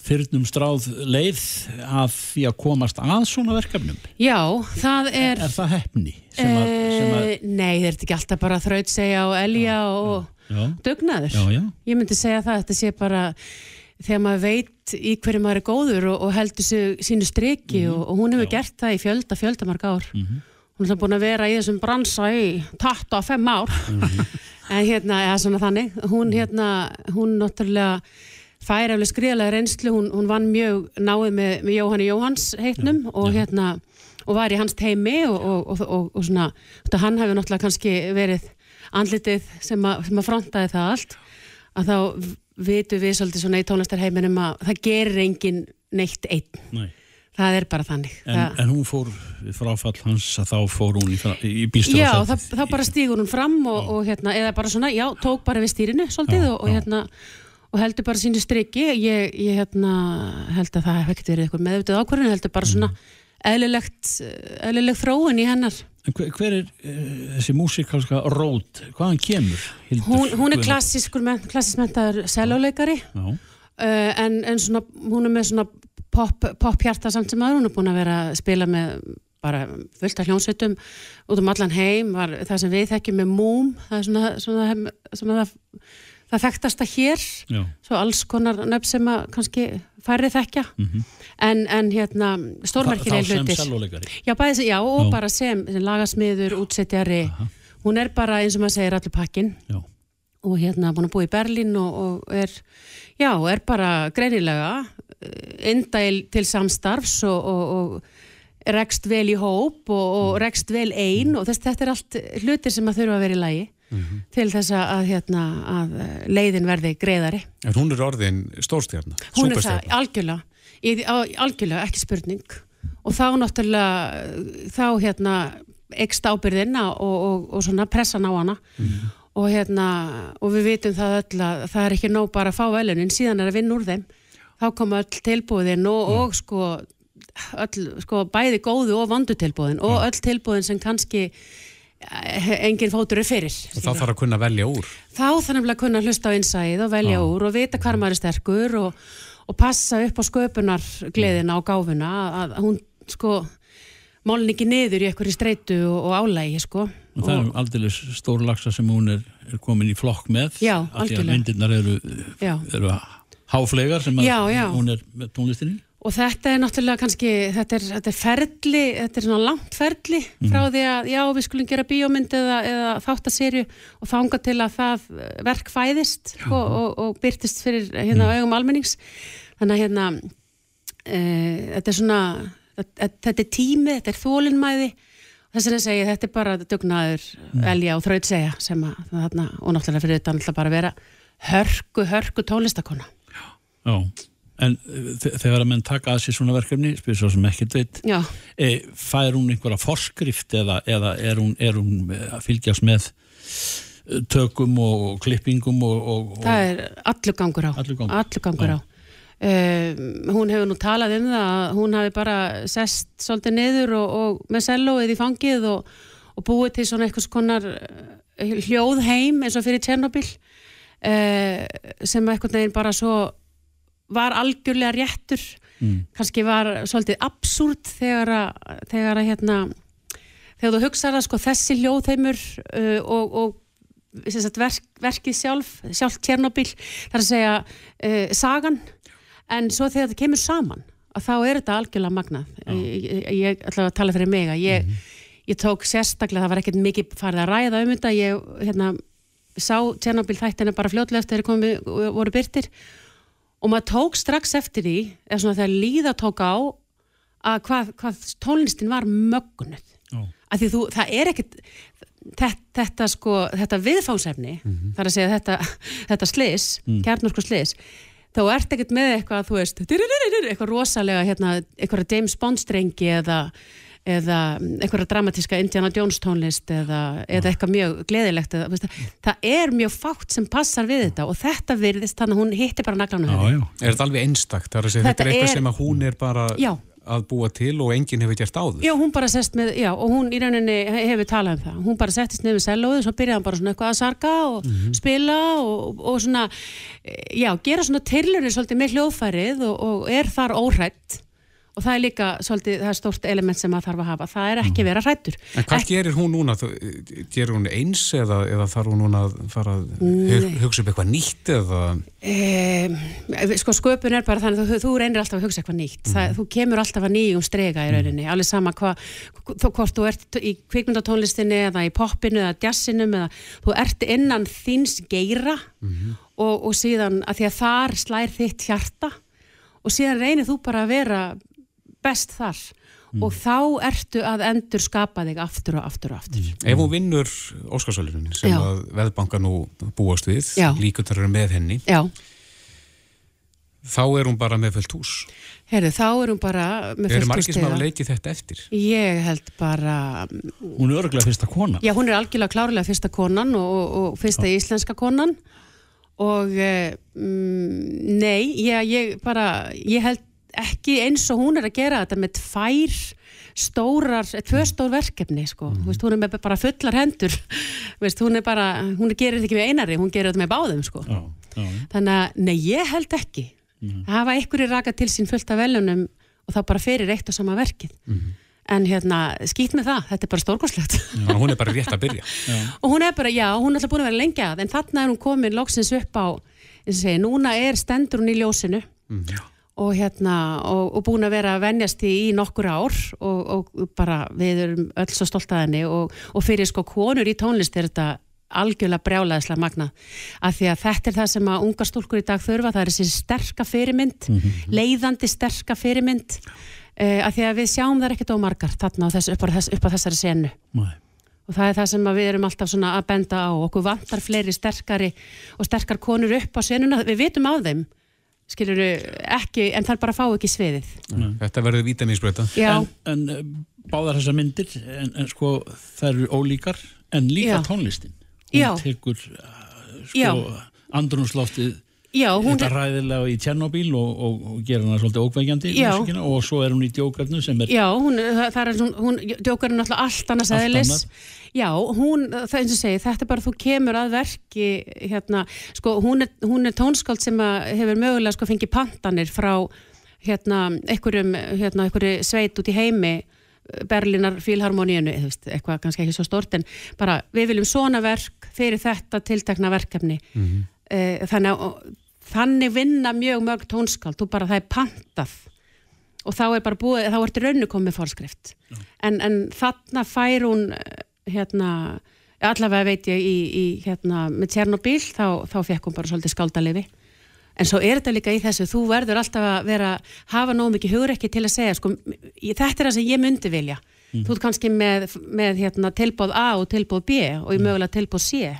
B: þyrnum stráð leið að því að komast að svona verkefnum.
F: Já, það er...
B: Er það hefni? Sem að, sem að,
F: Eh, Nei, það er þetta ekki alltaf bara þraut segja og elja og
B: já,
F: dugnaður.
B: já, já.
F: Ég myndi segja það að þetta sé bara þegar maður veit í hverju maður er góður og, og heldur sínu striki og, og hún hefur gert það í fjölda, fjölda marg ár. Hún er búin að vera í þessum bransa í 25 ár. en hérna, eða svona þannig, hún hérna, hún náttúrulega fær eflega skriðalega reynslu, hún, hún vann mjög náið með, með Jóhanni Jóhans heitnum og hérna, og var í hans teimi og, og, og, og, og svona, þetta hann hefur náttúrulega kannski verið andlitið sem að, sem að frontaði það allt. Að þá vitum við svolítið svona í tónlistarheiminum að það gerir engin neitt einn.
B: Nei.
F: Það er bara þannig.
B: En,
F: það,
B: en hún fór fráfall hans að þá fór hún í, í bílstöð
F: já, það, þá bara stígur hún fram og, og hérna, eða bara svona, já, tók bara við stýrinu svolítið
B: Já,
F: og, og
B: já.
F: hérna og heldur bara sínu striki ég, ég hérna, held að það hef ekkert verið eitthvað meðvitað ákvörðin, heldur bara svona eðlilegt, eðlileg þróun í hennar
B: En hver, hver er uh, þessi músikalska rót? Hvaðan kemur? Hildur
F: hún, hún er klassískur men, klassísmentaður selóleikari
B: Já,
F: uh, en, en svona, hún er með svona pop, pop samt sem aður, hún er búin að vera að spila með bara fullt af hljónsveitum út um allan heim, var það sem við þekkjum með Múm, það er svona, svona, svona, svona það, það þekktasta hér.
B: Já,
F: svo alls konar nöfn sem að kannski færri þekkja.
B: Mhm.
F: en, en hérna stórmerkir
B: þá
F: er
B: sem
F: hlutir.
B: selvoleikari
F: já, já, og
B: Já.
F: bara sem, sem lagasmiður, útsetjari.
B: Aha.
F: hún er bara eins og maður segir allur pakkin
B: Já,
F: og hérna búin að búa í Berlín og, og er, já, er bara greinilega indæl til samstarfs og, og, og rekst vel í hóp og, og rekst vel ein og þess, þetta er allt hlutir sem að þurfa að vera í lagi til þess að, hérna, að leiðin verði greiðari.
C: En hún er orðin stórstjarnar,
F: Hún er það, algjörlega, Ég, algjörlega, ekki spurning. Og þá náttúrulega þá hérna ekst ábyrðina og, og, og svona pressan á hana. Og hérna og við vitum það öll að það er ekki nóg bara að fá velunin, síðan er að vinna úr þeim þá koma öll tilbúðin og, og sko öll, sko bæði góðu og vandu tilbúðin og öll tilbúðin sem kannski eh, engin fótur er fyrir
C: Og þá þarf að kunna velja úr.
F: þá þarf nefnilega að kunna hlusta á innsæð og velja
C: Já.
F: úr og vita hvar maður er sterkur og, og passa upp á sköpunar gleðina og gáfuna að, að hún sko málin ekki niður í eitthvað streitu og, álægi sko.
B: Og það er aldrei stór lagsa sem hún er, er komin í flokk með
F: Já,
B: af því að myndirnar eru, eru háflegar sem að
F: Já, já.
B: hún er með tónlistinni.
F: Og þetta er náttúrulega kannski þetta er, þetta er ferli, þetta er svona langt ferli frá því að já við skulum gera bíómynd eða, eða þáttaserju og þanga til að það eh, verk fæðist sko, og, og byrtist fyrir hérna augum almennings. Þannig að hérna e, þetta er svona þetta, er tími, þetta er þólinmæði þess segi ég, þetta er bara dugnaður elja og þraut segja sem að þarna, og náttúrulega fyrir þetta bara að vera hörku, hörku tónlistakona
B: Já, en uh, þe- þegar að menn taka að sér svona verkefni, spyrir svo sem ekkert veit e, fær hún einhverja forskrift eða, eða er, hún, er hún eh, að fylgjast með eh, tökum og klippingum og, og, og
F: það er allur gangur á.
B: Allur gangur.
F: allur gangur á. Um, hún hefur nú talað um það að hún hafi bara sest svolítið niður og, og með sellóið í fangið og, og búið til svona eitthvað konar eh, hljóðheim eins og fyrir Tjernobyl uh, sem eitthvað neginn bara svo var algjörlega réttur.
B: Mm.
F: kannski var svolítið absúrt þegar að, þegar að hérna þegar þú hugsaður að sko þessi hljóðheimur uh, og, og sagt, verk, verkið sjálf sjálf Tjernobyl, það er að segja uh, sagan, en svo þegar þetta kemur saman, að þá er þetta algjörlega magnað, ég, ég, ætla að tala fyrir mig að ég, ég tók sérstaklega, það var ekkert mikið farið að ræða um þetta, ég hérna sá Tjernobyl þættina bara fljótlega eftir þeir komi, voru byrtir og maður tók strax eftir því eða svona þegar líða tók á að hvað, hvað tónlistin var mögnuð. Að því þú, það er ekkit þetta, þetta sko, þetta viðfánsefni þar að segja þetta, þetta slis, mm. kjarnorku slis þá ert ekkert með eitthvað, þú veist, eitthvað rosalega, hérna, eitthvað James Bond strengi eða eða einhverja dramatíska Indiana Jones tónlist eða, eða eitthvað mjög gleðilegt eða, veist, það er mjög fátt sem passar við þetta og þetta virðist þannig að hún hitti bara naglánu
C: Er þetta alveg einstakt? Þetta, þetta er eitthvað er, sem að hún er bara já. að búa til og enginn hefur gert áður
F: Já, hún bara sest með, já, og hún í rauninni hefur talað um það, hún bara settist nefnir selóðu og svo byrjaði hann bara svona eitthvað að sarga og mm -hmm. spila og, og svona já, gera svona tilurinn svolítið með hljóðfærið og, og er þar óhrætt og það er líka svolítið, það er stórt element sem maður þarf að hafa, það er ekki mm. vera hrættur
C: En hvað Ek... gerir hún núna? Gerir hún eins eða, eða þarf hún núna að fara að hugsa upp eitthvað nýtt eða?
F: E, sko sköpun er bara þannig að þú, þú reynir alltaf að hugsa eitthvað nýtt mm. það, þú kemur alltaf að nýjum strega í rauninni mm. alveg sama hvað, hvort þú ert í kvikmyndatónlistinni eða í poppinu eða jazzinum eða þú ert innan þins geira mm. og, og síðan að því að þar slær þitt hjarta og síðan reynir þú bara að vera best þar mm. og þá ertu að endur skapa þig aftur og aftur og aftur.
C: Mm. Ef hún vinnur Óskarsvöldunum sem Já. að veðbanka nú búast við, líkundar eru með henni Já. þá er hún bara með fullt hús.
F: Herru, þá er hún bara með fullt hús.
C: Er margir sem hafa leikið þetta eftir?
F: Ég held bara...
B: Hún er örgulega fyrsta konan.
F: Já, hún er algjörlega klárlega fyrsta konan og, og fyrsta Já. íslenska konan og mm, nei, ég, ég bara, ég held ekki eins og hún er að gera þetta með tvær stórar, tvö stór verkefni sko, mm. veist, hún er með bara fullar hendur. [LAUGHS] Veist, hún er bara, hún gerir þetta ekki með einari, hún gerir þetta með báðum sko. Já, já. þannig að, nei ég held ekki. Mm. að hafa einhverju raka til sín fullt af velunum og þá bara ferir eitt og sama verkið. Mm. en hérna, skýt með það þetta er bara stórgóðslegt
C: hún er bara rétt að byrja. [LAUGHS]
F: Og hún er bara, já, hún er alltaf búin að vera lengja en þarna er hún komin loksins upp á segi, núna er stendur hún í ljósinu. Mhm og, hérna, og, og búin að vera að vennjast í, í nokkur ár og, og bara við erum öll svo stolt að henni og fyrir sko konur í tónlist er þetta algjörlega brjálaðislega magna af því að þetta er það sem að unga stúlkur í dag þurfa, það er þessi sterka fyrirmynd mm -hmm. leiðandi sterka fyrirmynd uh, af því að við sjáum það ekkert ómargar þarna þess, upp, á þess, upp á þessari senu. Nei. og það er það sem við erum alltaf að benda á, okkur vantar fleiri sterkari og sterkar konur upp á senuna, við vitum á þeim skilur ekki, en það bara fá ekki sviðið.
C: Nei. Þetta verður vítaminsbröta
B: En, en eh, báðar þessar myndir en, en sko það eru ólíkar en líka Já. tónlistin. Hún Já. tekur eh, sko andrunsloftið Já, þetta er ræðilega í Tjernobyl og, og, og gera hana svolítið ókvægjandi og svo er hún í djókarnu sem er
F: Já, hún, það er hún, djókarnu er alltaf allt annars eðlis Já, hún, það er eins og segi, þetta er bara þú kemur að verki hérna, sko, hún er, hún er tónskáld sem hefur mögulega sko fengið pantanir frá hérna, einhverjum, hérna, einhverju sveit út í heimi Berlinar fílharmoníunu, eitthvað kannski ekki svo stort en bara við viljum svona verk fyrir þetta tiltekna verkefni. Mm -hmm. þannig að þannig vinna mjög mörg tónskald þú bara það er pantað. Og þá er bara búið, þá ertu rauninu komið fórskrift en, en þarna fær hún hérna, allavega veit ég í, í hérna, með Tjernobyl þá, þá fekk hún bara svolítið skaldalefi en svo er þetta líka í þessu, þú verður alltaf að vera, hafa nóg mikið hugrekki til að segja, sko, þetta er það sem ég myndi vilja, mm. þú er kannski með, með hérna, tilbóð A og tilbóð B og í mm. mögulega tilbóð C.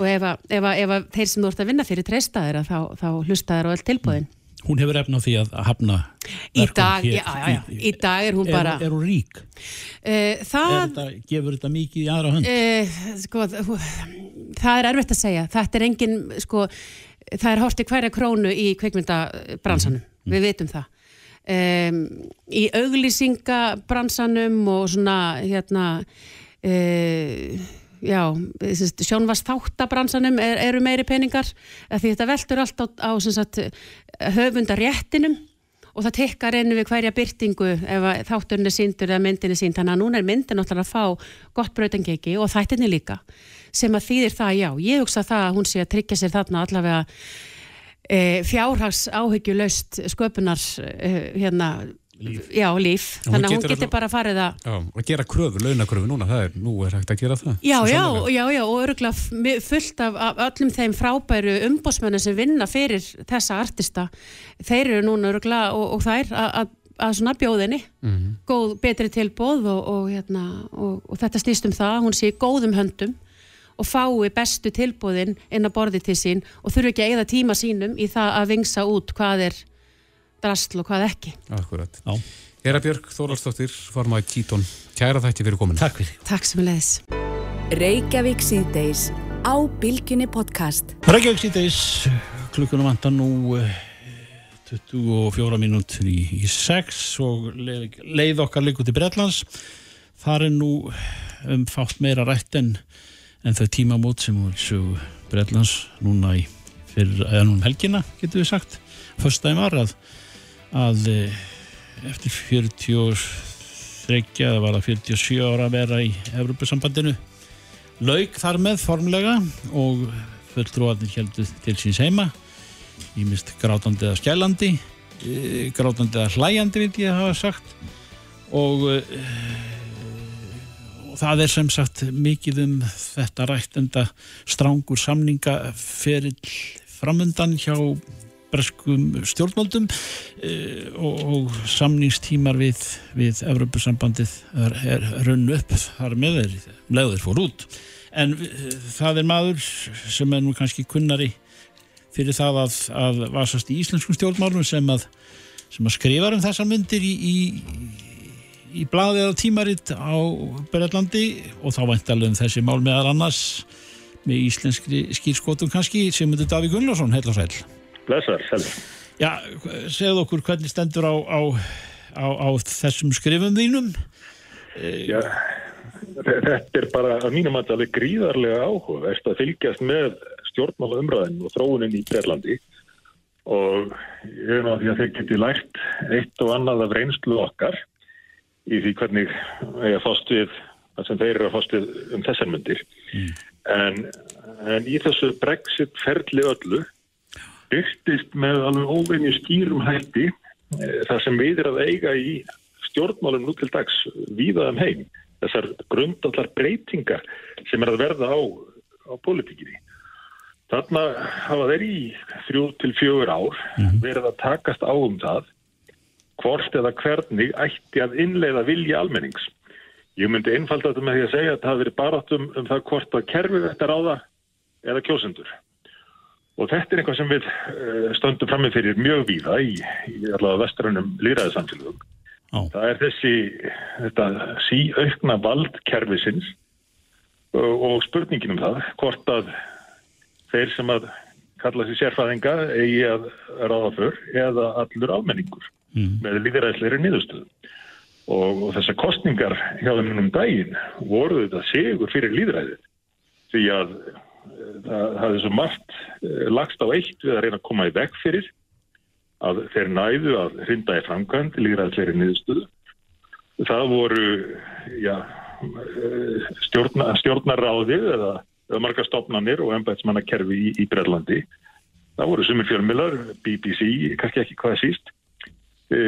F: Og ef, ef, ef að þeir sem þú ert að vinna fyrir treystaðir þá, þá hlusta þér á öll tilbúðin
B: Hún hefur efna á því að hafna
F: í dag, hér, já, já, já. í dag er hún er, bara
B: Er hún rík? Uh, það, þetta, gefur þetta mikið í aðra hönd? Uh,
F: sko, það er erfitt að segja þetta er engin, sko það er hortið hverja krónu í kveikmyndabransanum, mm. við veitum það um, í auglýsingabransanum og svona hérna uh, já, sjónvast þáttabransanum er, eru meiri peningar því þetta veldur allt á, á sagt, höfundaréttinum og það tekkar ennu við hverja byrtingu ef þátturinn er síndur eða myndin er sínd þannig að núna er myndin náttúrulega að fá gott brautangeki og þættinni líka sem að þýðir það, já, ég hugsa það að hún sé að tryggja sér þarna allavega e, fjárhags áhyggjulaust sköpunar e, hérna líf. Já, líf. Þannig að hún getur bara farið að...
C: Já, að gera kröfu, launakröfu núna, það er, nú er hægt að gera það.
F: Já, já, já, já, og öruglega fullt af, af öllum þeim frábæru umbósmennu sem vinna fyrir þessa artista, þeir eru núna öruglega og, og þær að að svona bjóðinni, mm -hmm. góð, betri tilbóð og, og, hérna, og, og þetta stýst um það, hún sé góðum höndum og fái bestu tilbúðin inn að borði til sín og þurfi ekki að eða tíma sínum í það að vingsa út hvað er drastl og hvað ekki.
C: Akkurat. Já. Hera Björg Þóraldsdóttir, formaði Títón. Kæra þætti fyrir komin.
B: Takk fyrir.
F: Takk sem við leiðis.
A: Reykjavík síðdeis á Bilginni podcast.
B: Reykjavík síðdeis, klukkunum vantar nú 24 mínútur í, í 6 og leið, leið okkar líku til Breitlands. Það er nú um fátt meira rætt en, en þau tímamót sem við séu Breitlands núna í fyrir, eða núna um helgina, getur við sagt. Föstæðin var að, að eh, eftir 43 eða var það 47 ára að vera í Evropasambandinu laug þar með formlega og fulltrúarnir heldur til síns heima. Ég mist grátandi eða skælandi e, grátandi eða hlæjandi vil ég hafa sagt. Og, e, og það er sem sagt mikið um þetta rættenda strángur samninga ferill framöndan hjá breskum stjórnmóldum e, og, og samningstímar við, við Evropasambandið er, er runnu upp. Þar með þeir leður fór út. En það er maður sem er nú kannski kunnari fyrir það að, að vasast í íslenskum stjórnmálum sem að, sem að skrifa um þessar myndir í, í, í bladið eða tímaritt á Berðlandi og þá væntalegum þessi mál meðal annars með íslenskri skýrskotum kannski sem myndir Davík Gunnlásson, heil og sæl
G: Blessar, sæl
B: Já, segð okkur hvernig stendur á, á, á, á þessum skrifum þínum?
G: Já, þetta er bara að mínum að það er gríðarlega áhuga að fylgjast með stjórnmála umræðin og þróunin í Berlandi og ég er náttúrulega að þeir geti lært eitt og annað af reynslu okkar í því hvernig ég að fást við það sem þeir eru að fást við um þessar myndir mm. en, en í þessu brexit ferli öllu byrtist með alveg óvegni skýrum hætti e, það sem við erum að eiga í stjórnmálum nú til dags víðaðum heim þessar grundallar breytingar sem er að verða á, á politíkinni Þarna hafa þeir í þrjú til fjögur ár mhm. verið að takast á um það hvort eða hvernig ætti að innleiða vilja almennings. Ég myndi einfalda þetta með því að segja að það hafi verið barátt um, um það hvort að kerfið þetta ráða eða kjósendur. Og þetta er eitthvað sem við uh, stöndum fram með fyrir mjög víða í, í allavega vestrannum líraðisamfélagum. Oh. Það er þessi síaukna vald kerfisins og, og spurningin um það hvort að þeir sem að kalla sér sérfæðinga eigi að ráða fyrr eða allur almenningur mm. með líðræðsleiri niðurstöðu. Og, og þessar kostningar hjá þeim um daginn voru þetta segur fyrir líðræðið því að eh, það hafði svo margt eh, lagst á eitt við að reyna að koma í veg fyrir að þeir næðu að hrinda í framkvæmt líðræðsleiri niðurstöðu. Það voru já, eh, stjórna, stjórnaráðið eða marga stopnarnir og ennbætsmannakerfi í, í Brellandi. Það voru sumir fjölmilar, BBC, kannski ekki hvað síst. E,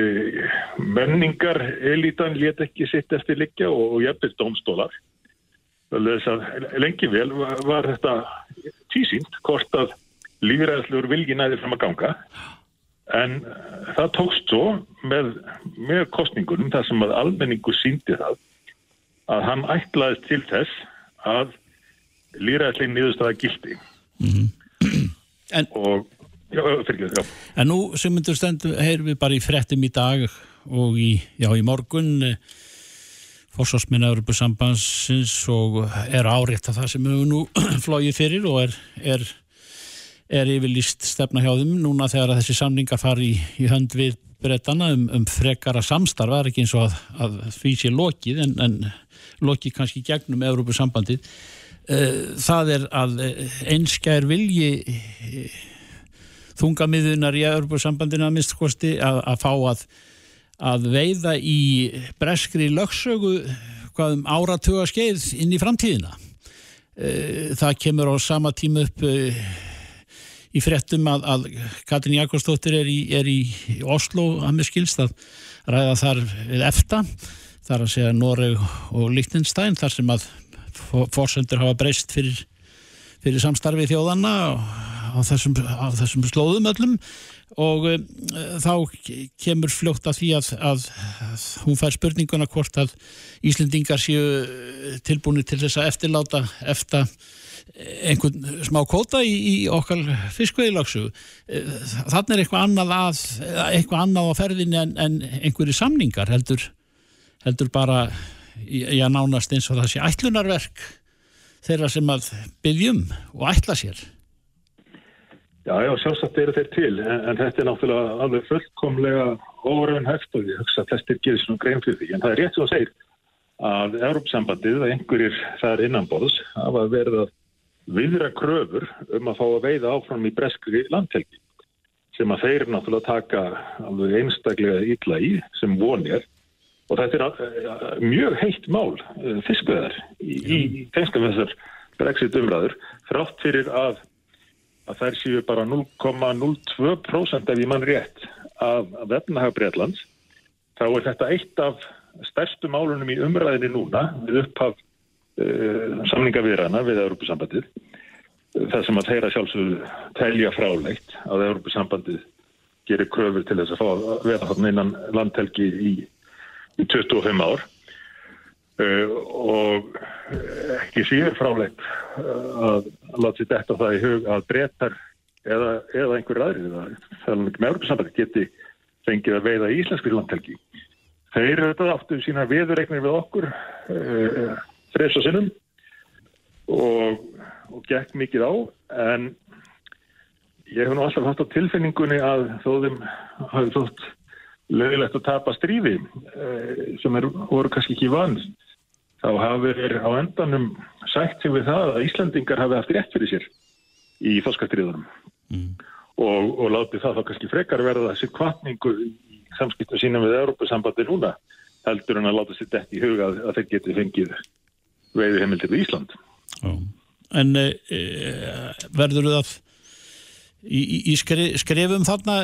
G: menningar elitan let ekki sitt eftir liggja og, og jæfnveld domstólar. Lengi vel var, var þetta tísínt hvort að lífiræðslegur vilji næði fram að ganga en það tókst svo með, með kostningunum þar sem að almenningu síndi það að hann ætlaðist til þess að líraðslegin niðurstaða gildi mm -hmm. en, og já, fyrir, já.
B: en nú sem myndur stendu heyrum við bara í frettum í dag og í, já, í morgun eh, fórsvarsminna Europasambansins og er árétt að það sem við nú [CLEARS THROAT] flóið fyrir og er, er, er yfirlýst stefna hjá þeim núna þegar þessi samningar fari í, í hönd við brettana um, um frekara samstarfa, það er ekki eins og að, að því sé lokið en, en lokið kannski gegnum Europasambandið Eh, það er að eh, einskjær vilji eh, þungamiðunar í mistkosti að, að fá að, að veiða í breskri lögsögu hvað um áratuga skeið inn í framtíðina. Það kemur á sama tíma upp í frettum að, að Katrin Jakobsdóttir er í, er í Oslo að með skilst að ræða þar við efta þar að segja Noreg og Lichtenstein þar sem að fórsendur hafa breyst fyrir, fyrir samstarfi þjóðanna á þessum, á þessum slóðum öllum og uh, þá kemur fljótt að því að, að, að hún fær spurninguna hvort að Íslendingar séu tilbúinu til þess að eftirláta eftir einhvern smá kóta í, í okkar fiskveiðlagsu þannig er eitthvað annað að eitthvað annað á ferðinni en, en einhverju samningar heldur heldur bara já nánast eins og það sé ætlunarverk þeirra sem að byggjum og ætla sér
G: Já, já, sjálfsagt eru þeir til en, en þetta er náttúrulega alveg fullkomlega óraun hægt og ég hugsa að flestir gerir svona grein fyrir því. En það er rétt svo að segja að Európsambandið að einhverjir þar innanbóðs hafa verið að viðra kröfur um að fá að veiða áfram í breskri landhelgi sem að þeir náttúrulega taka alveg einstaklega ítla í sem vonir og þetta er mjög heitt mál eh, fiskveðar í, í tengskam þessar brexit umræður þrátt fyrir að, að þær séu bara 0,02% ef ég mann rétt af vefnahag Breitlands þá er þetta eitt af stærstu málunum í umræðinni núna við upphaf uh, samningavirana við Európusambandið það sem að þeirra sjálfsögðu telja frálegt að Európusambandið gerir kröfur til þess að fá að vera þarna innan landhelgi í, í 25 ár og ekki síður frálegt að, að láta sér detta það í hug að breytar eða, eða einhver aðrið það er með Európusambandið geti fengið að veiða í íslenskri landhelgi. Þeir eru þetta áttu sína viðreiknir við okkur uh, þresa sinnum og, og gekk mikið á en ég hef nú alltaf hatt á tilfinningunni að þóðum hafi þótt lögilegt að tapa strífi uh, sem er, voru kannski ekki vann þá hafi verið á endanum sætt sig við það að Íslandingar hafi haft rétt fyrir sér í þoskastriðunum mm. og, og láti það þá kannski frekar verða þessi kvartningu í samskiptum sínum við Európa-sambandi núna heldur en að láta sér dætt í huga að, að þeir geti fengið veiði heimildir í Ísland.
B: Já. En e, verður það í, í, í skre, skrefum þarna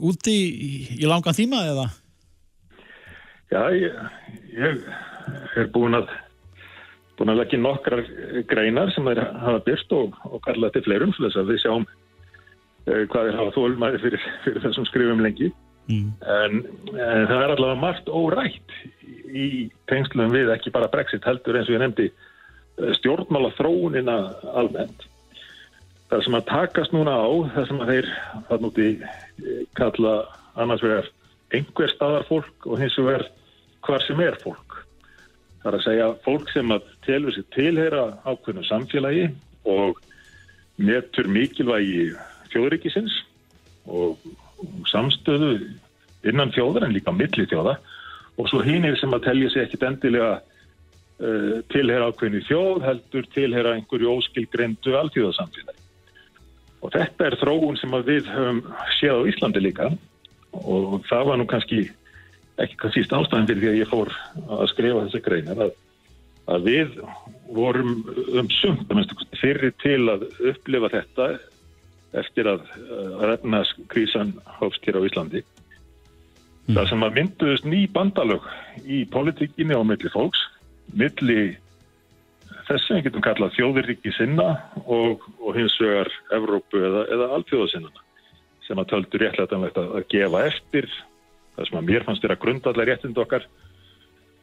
B: úti í, í langan tíma eða?
G: Já, ég, ég er búin að búin að leggja nokkrar greinar sem þeir hafa byrst og, og kalla til fleirum svo þess að við sjáum e, hvað þeir hafa þólmaði fyrir, fyrir þessum skrifum lengi Mm. En, en það er allavega margt órætt í tengslum við ekki bara Brexit heldur eins og ég nefndi eh, stjórnmála þróunina almennt. Það sem að takast núna á, það sem að þeir það núti eh, kalla annars vegar einhver staðar fólk og hins vegar hvar sem er fólk. Það er að segja fólk sem að telur sér tilheyra ákveðnu samfélagi og metur mikilvægi þjóðrikisins og samstöðu innan þjóðar en líka milli þjóða og svo hínir sem að telja sér ekkit endilega uh, tilhera ákveðinu þjóð heldur tilhera einhverju óskilgrendu alþjóðasamfélagi. Og þetta er þróun sem við höfum séð á Íslandi líka og það var nú kannski ekki hvað síst ástæðan fyrir því að ég fór að skrifa þessi greinar að, að við vorum um sumt fyrir til að upplifa þetta eftir að, refnarskrísan hófst hér á Íslandi. Mm. Það sem að mynduðist ný bandalög í politíkinni á milli fólks, milli þess sem við getum kallað þjóðiríki sinna og, og hins vegar Evrópu eða, eða alltjóðasinnana sem að töldu réttlega að gefa eftir, það sem að mér fannst þér að grundallega réttind okkar,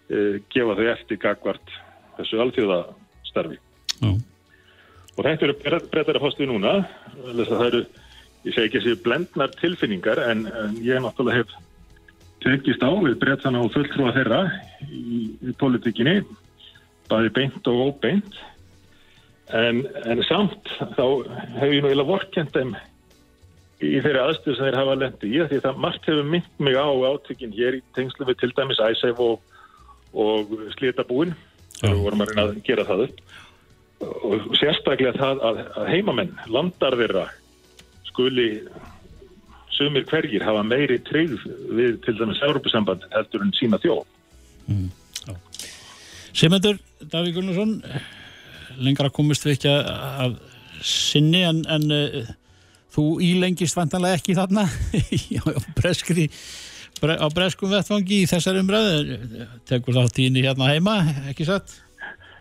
G: e, gefa þau eftir gagvart þessu alltjóðastarfi. Mm. Og þetta eru breytar að fástu núna, það eru, ég segi ekki þessi blendnar tilfinningar en, en ég náttúrulega hef tekist á við breytana og fulltrúa þeirra í, í politikinni, bæði beint og óbeint. En, en samt þá hef ég nú eiginlega vorkjent þeim í þeirra aðstöðu sem þeir hafa lendi í því það margt hefur mynd mig á átökinn hér í tengslu við til dæmis æsæf og, og slítabúin. Það vorum að reyna að gera það upp. Og sérstaklega það að, að heimamenn, landarverra skuli sumir hverjir hafa meiri treyð við til dæmis Európusamband heldur en sína þjóð. Mm,
B: Simendur, Davík Gunnarsson lengra komist við ekki að sinni en, en uh, þú ílengist vantanlega ekki þarna [LAUGHS] á breskri bre, á breskum vettfangi í þessar umræðu tekur það tíni hérna heima, ekki satt?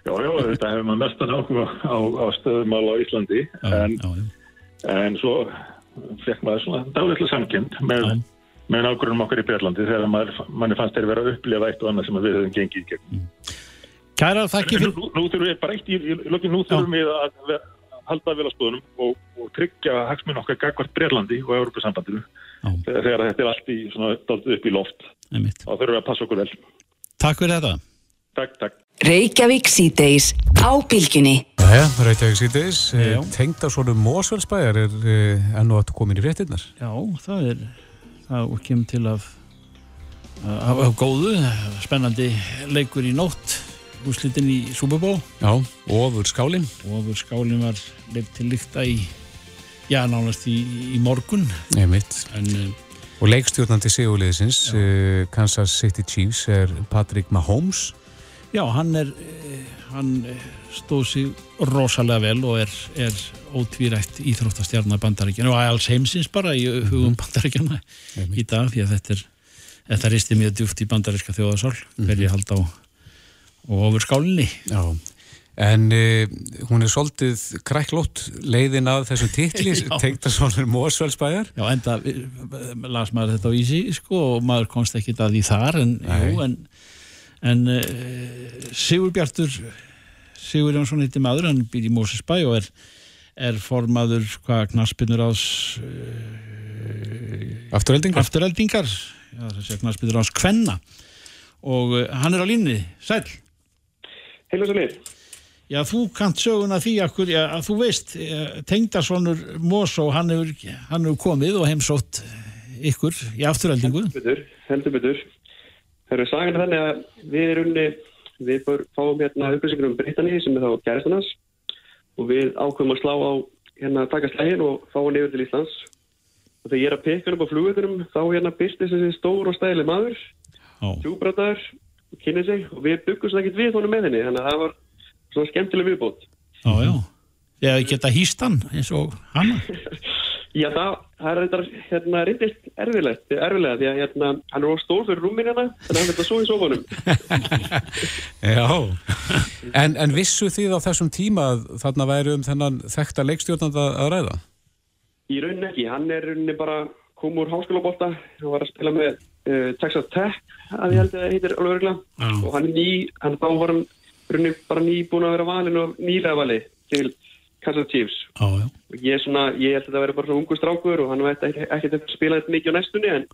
G: Já, já, þetta hefur maður mestan áhuga á, á stöðumál á Íslandi já, en, já, en svo fekk maður svona dálitlega samkend með, með nákvæmum okkar í Björlandi þegar maður, manni fannst þeir vera að upplifa eitt og annað sem við höfum gengið í gegn.
B: Kæra, þakk ég
G: fyrir. Nú, nú þurfum við bara eitt í, í lokin, nú þurfum Já. við að halda vilaskoðunum og, og tryggja hagsmun okkar gagvart Breirlandi og Európa-sambandinu þegar þetta er allt í, svona, upp í loft. Þá þurfum við að passa okkur vel.
B: Takk fyrir þetta.
G: Takk, takk.
A: Reykjavík síðdeis á bylginni.
C: Jæja, Reykjavík síðdeis. Tengt á svona Mósfellsbæjar er eh, enn og aftur komin í réttinnar.
B: Já, það er, það kemur til að af góðu, spennandi leikur í nótt úrslitin í Super Bowl.
C: Já, ofur skálin
B: ofur skálin var leitt til líkta í já, nánast í, í morgun.
C: En, uh, og leikstjórnandi segulegisins uh, Kansas City Chiefs er Patrick Mahomes.
B: Já, hann er uh, hann stóð sér rosalega vel og er, er ótvírægt íþróttastjarnar bandaríkjana og alls heimsins bara í hugum mm. bandaríkjana í dag því að þetta er þetta risti mjög djúft í bandaríska þjóðasál mm. verði hald á og ofur skálinni
C: Já, en uh, hún er svolítið kræklót leiðin að þessum titli [LAUGHS] tengta svona Mósfellsbæjar
B: Já, enda las maður þetta á Ísi sko, og maður komst ekki að því þar en, jú, en, en uh, Sigur Bjartur Sigur Jónsson heitir maður, hann býr í Mósfellsbæ og er, er formaður hvað knaspinur ás
C: uh, Afturheldingar
B: Afturheldingar, já það sé knaspinur ás Kvenna. Og hann er á línni, sæl
H: Heilu svo lið.
B: Já, þú kant söguna því akkur, já, að þú veist, eh, tengdarsonur Mosó, hann hefur, hann hefur komið og heimsótt ykkur í afturhaldingu.
H: Heldur betur, heldur betur. Það eru sagan þannig að við erum unni, við fáum hérna upplýsingur um Britanni sem er þá kæristannars og við ákveðum að slá á hérna taka slægin og fá hann yfir til Íslands og þegar ég er að peka upp á fluguturum þá hérna byrst þessi stór og stæli maður, tjúbrataður kynni sig og við byggum svo ekkert við honum með henni þannig að það var svona skemmtileg viðbót.
B: Já, já, ég geta hýst hann eins og hann. [LAUGHS]
H: Já, það, það er hérna, reyndist erfilegt, erfilega því að hérna, hann er á stór fyrir rúmin hérna þannig að hann verður svo í sofunum [LAUGHS]
C: Já, en, en vissu því á þessum tíma að þarna væri um þennan þekta leikstjórnanda að ræða?
H: Í rauninni ekki, hann er rauninni bara kom úr háskólabólta og var að spila með uh, Texas Tech að ég held að það heitir alveg örgulega mm. og hann er ný, hann þá var hann bara ný búin að vera valin og nýlega vali til Kansas Chiefs.
B: Ah,
H: og ég, svona, ég held að það veri bara svona ungu strákur og hann veit ekki, ekki að spila þetta mikið á næstunni en,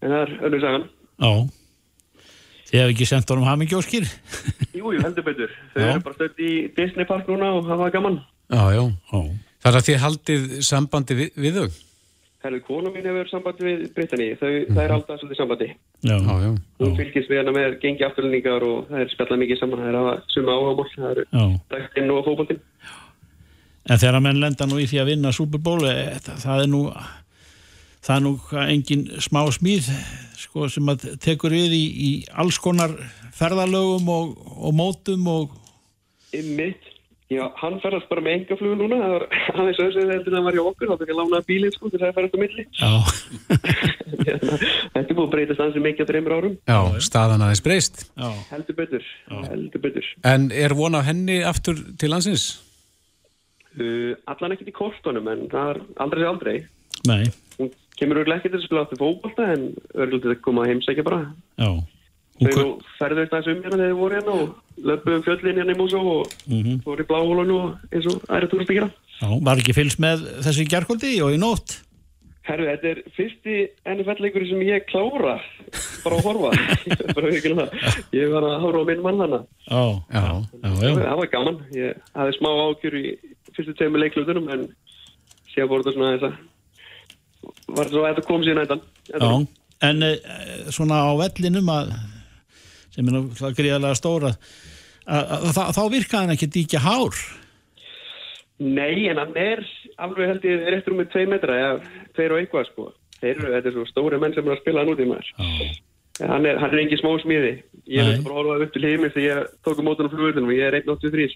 H: en það er öllum sagan.
B: Já. Þið hefði ekki sendt honum hamingjóskir?
H: Jújú, [LAUGHS] heldur betur. Þau já. eru bara stöld í Disney Park núna og það var gaman.
C: Já, já, já. Þar að þið haldið sambandi við, við þau?
H: Herðu, kona mín hefur sambandi við Britanni, þau, mm -hmm. það er alltaf svolítið sambandi.
C: Já, já, já.
H: Hún fylgist við hana með gengi afturlendingar og það er spjallað mikið saman, það er að suma áhagamál, það eru dæktinn og fókbaldinn.
B: En þegar að menn lenda nú í því að vinna Super Bowl, eh, það er nú, það er nú engin smá smíð, sko, sem að tekur við í, í alls konar ferðalögum og, og mótum og...
H: Ymmið. Já, hann ferðast bara með engaflugu núna það var [LAUGHS] aðeins öðsveit þegar það var hjá okkur þá fyrir að lána bílinn sko þess að það ferðast á milli. [LAUGHS] Þetta er búin að breytast ansið mikið á dreymur árum.
C: Já, staðan aðeins breyst.
H: Heldur betur, heldur betur.
C: En er von á henni aftur til landsins?
H: Uh, allan ekkert í kortunum en það er aldrei sér aldrei.
B: Nei.
H: Hún kemur örglega ekki til að spila aftur fókbalta en örglega til að koma að heimsækja bara.
B: Já
H: Þau ferðu þetta um hérna þegar þið voru hérna og löpum fjöllin hérna í Músó og mm -hmm. voru í bláhólanu eins og aðra túrast að gera.
B: Já, var ekki fylgst með þessi gerðkvöldi og í nótt?
H: Herru, þetta er fyrsti NFL-leikur sem ég klára bara að horfa. [LAUGHS] ég var að horfa á minn mann hana.
B: Já, já, já, já.
H: Það var gaman. Ég hafði smá ákjör í fyrstu tegum með leiklutunum en séu voru þetta svona þess að var þetta svo að þetta kom síðan eitthvað.
B: Já, en eh, svona á vellinum að sem er náttúrulega gríðarlega stóra þá virkaði hann ekki díkja hár.
H: Nei, en hann er alveg held ég réttur um með 2 metra eða 2 og eitthvað sko. Þeir eru, þetta er svo stóri menn sem er að spila hann út í maður. Hann er, hann er engi smá smíði. Ég hef bara horfað upp til heimil þegar ég tók um mótunum flugurðunum og ég er 1.83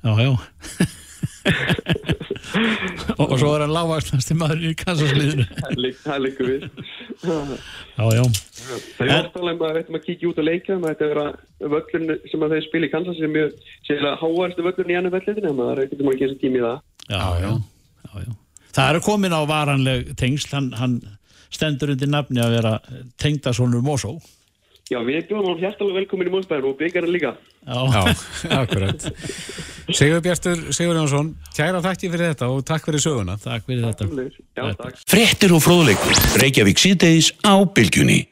B: Já, já [LAUGHS] og, svo er hann lágvaksnast í maður í kassasliðinu
H: það líkur við.
B: Já, já.
H: Það er að við ættum að kíkja út og leika það er að völlun sem að þau spila í Kansas er mjög sérlega háarstu völlun í annu völlinu það er ekkert um að gera tími í það.
B: Já, það eru komin á varanleg tengsl. Hann, hann stendur undir nafni að vera tengdasónur Mosó
H: Já, við bjóðum hún hjertalega velkomin í Mósbæðin og byggjarinn líka.
C: Já, Já [LAUGHS] akkurat. Sigur Bjartur, Sigur Jónsson, kæra þakki fyrir þetta og takk fyrir söguna.
B: Takk fyrir þetta.
H: Já, takk.
I: Frettir og fróðleikur, Reykjavík síðdeis á Bilgjunni.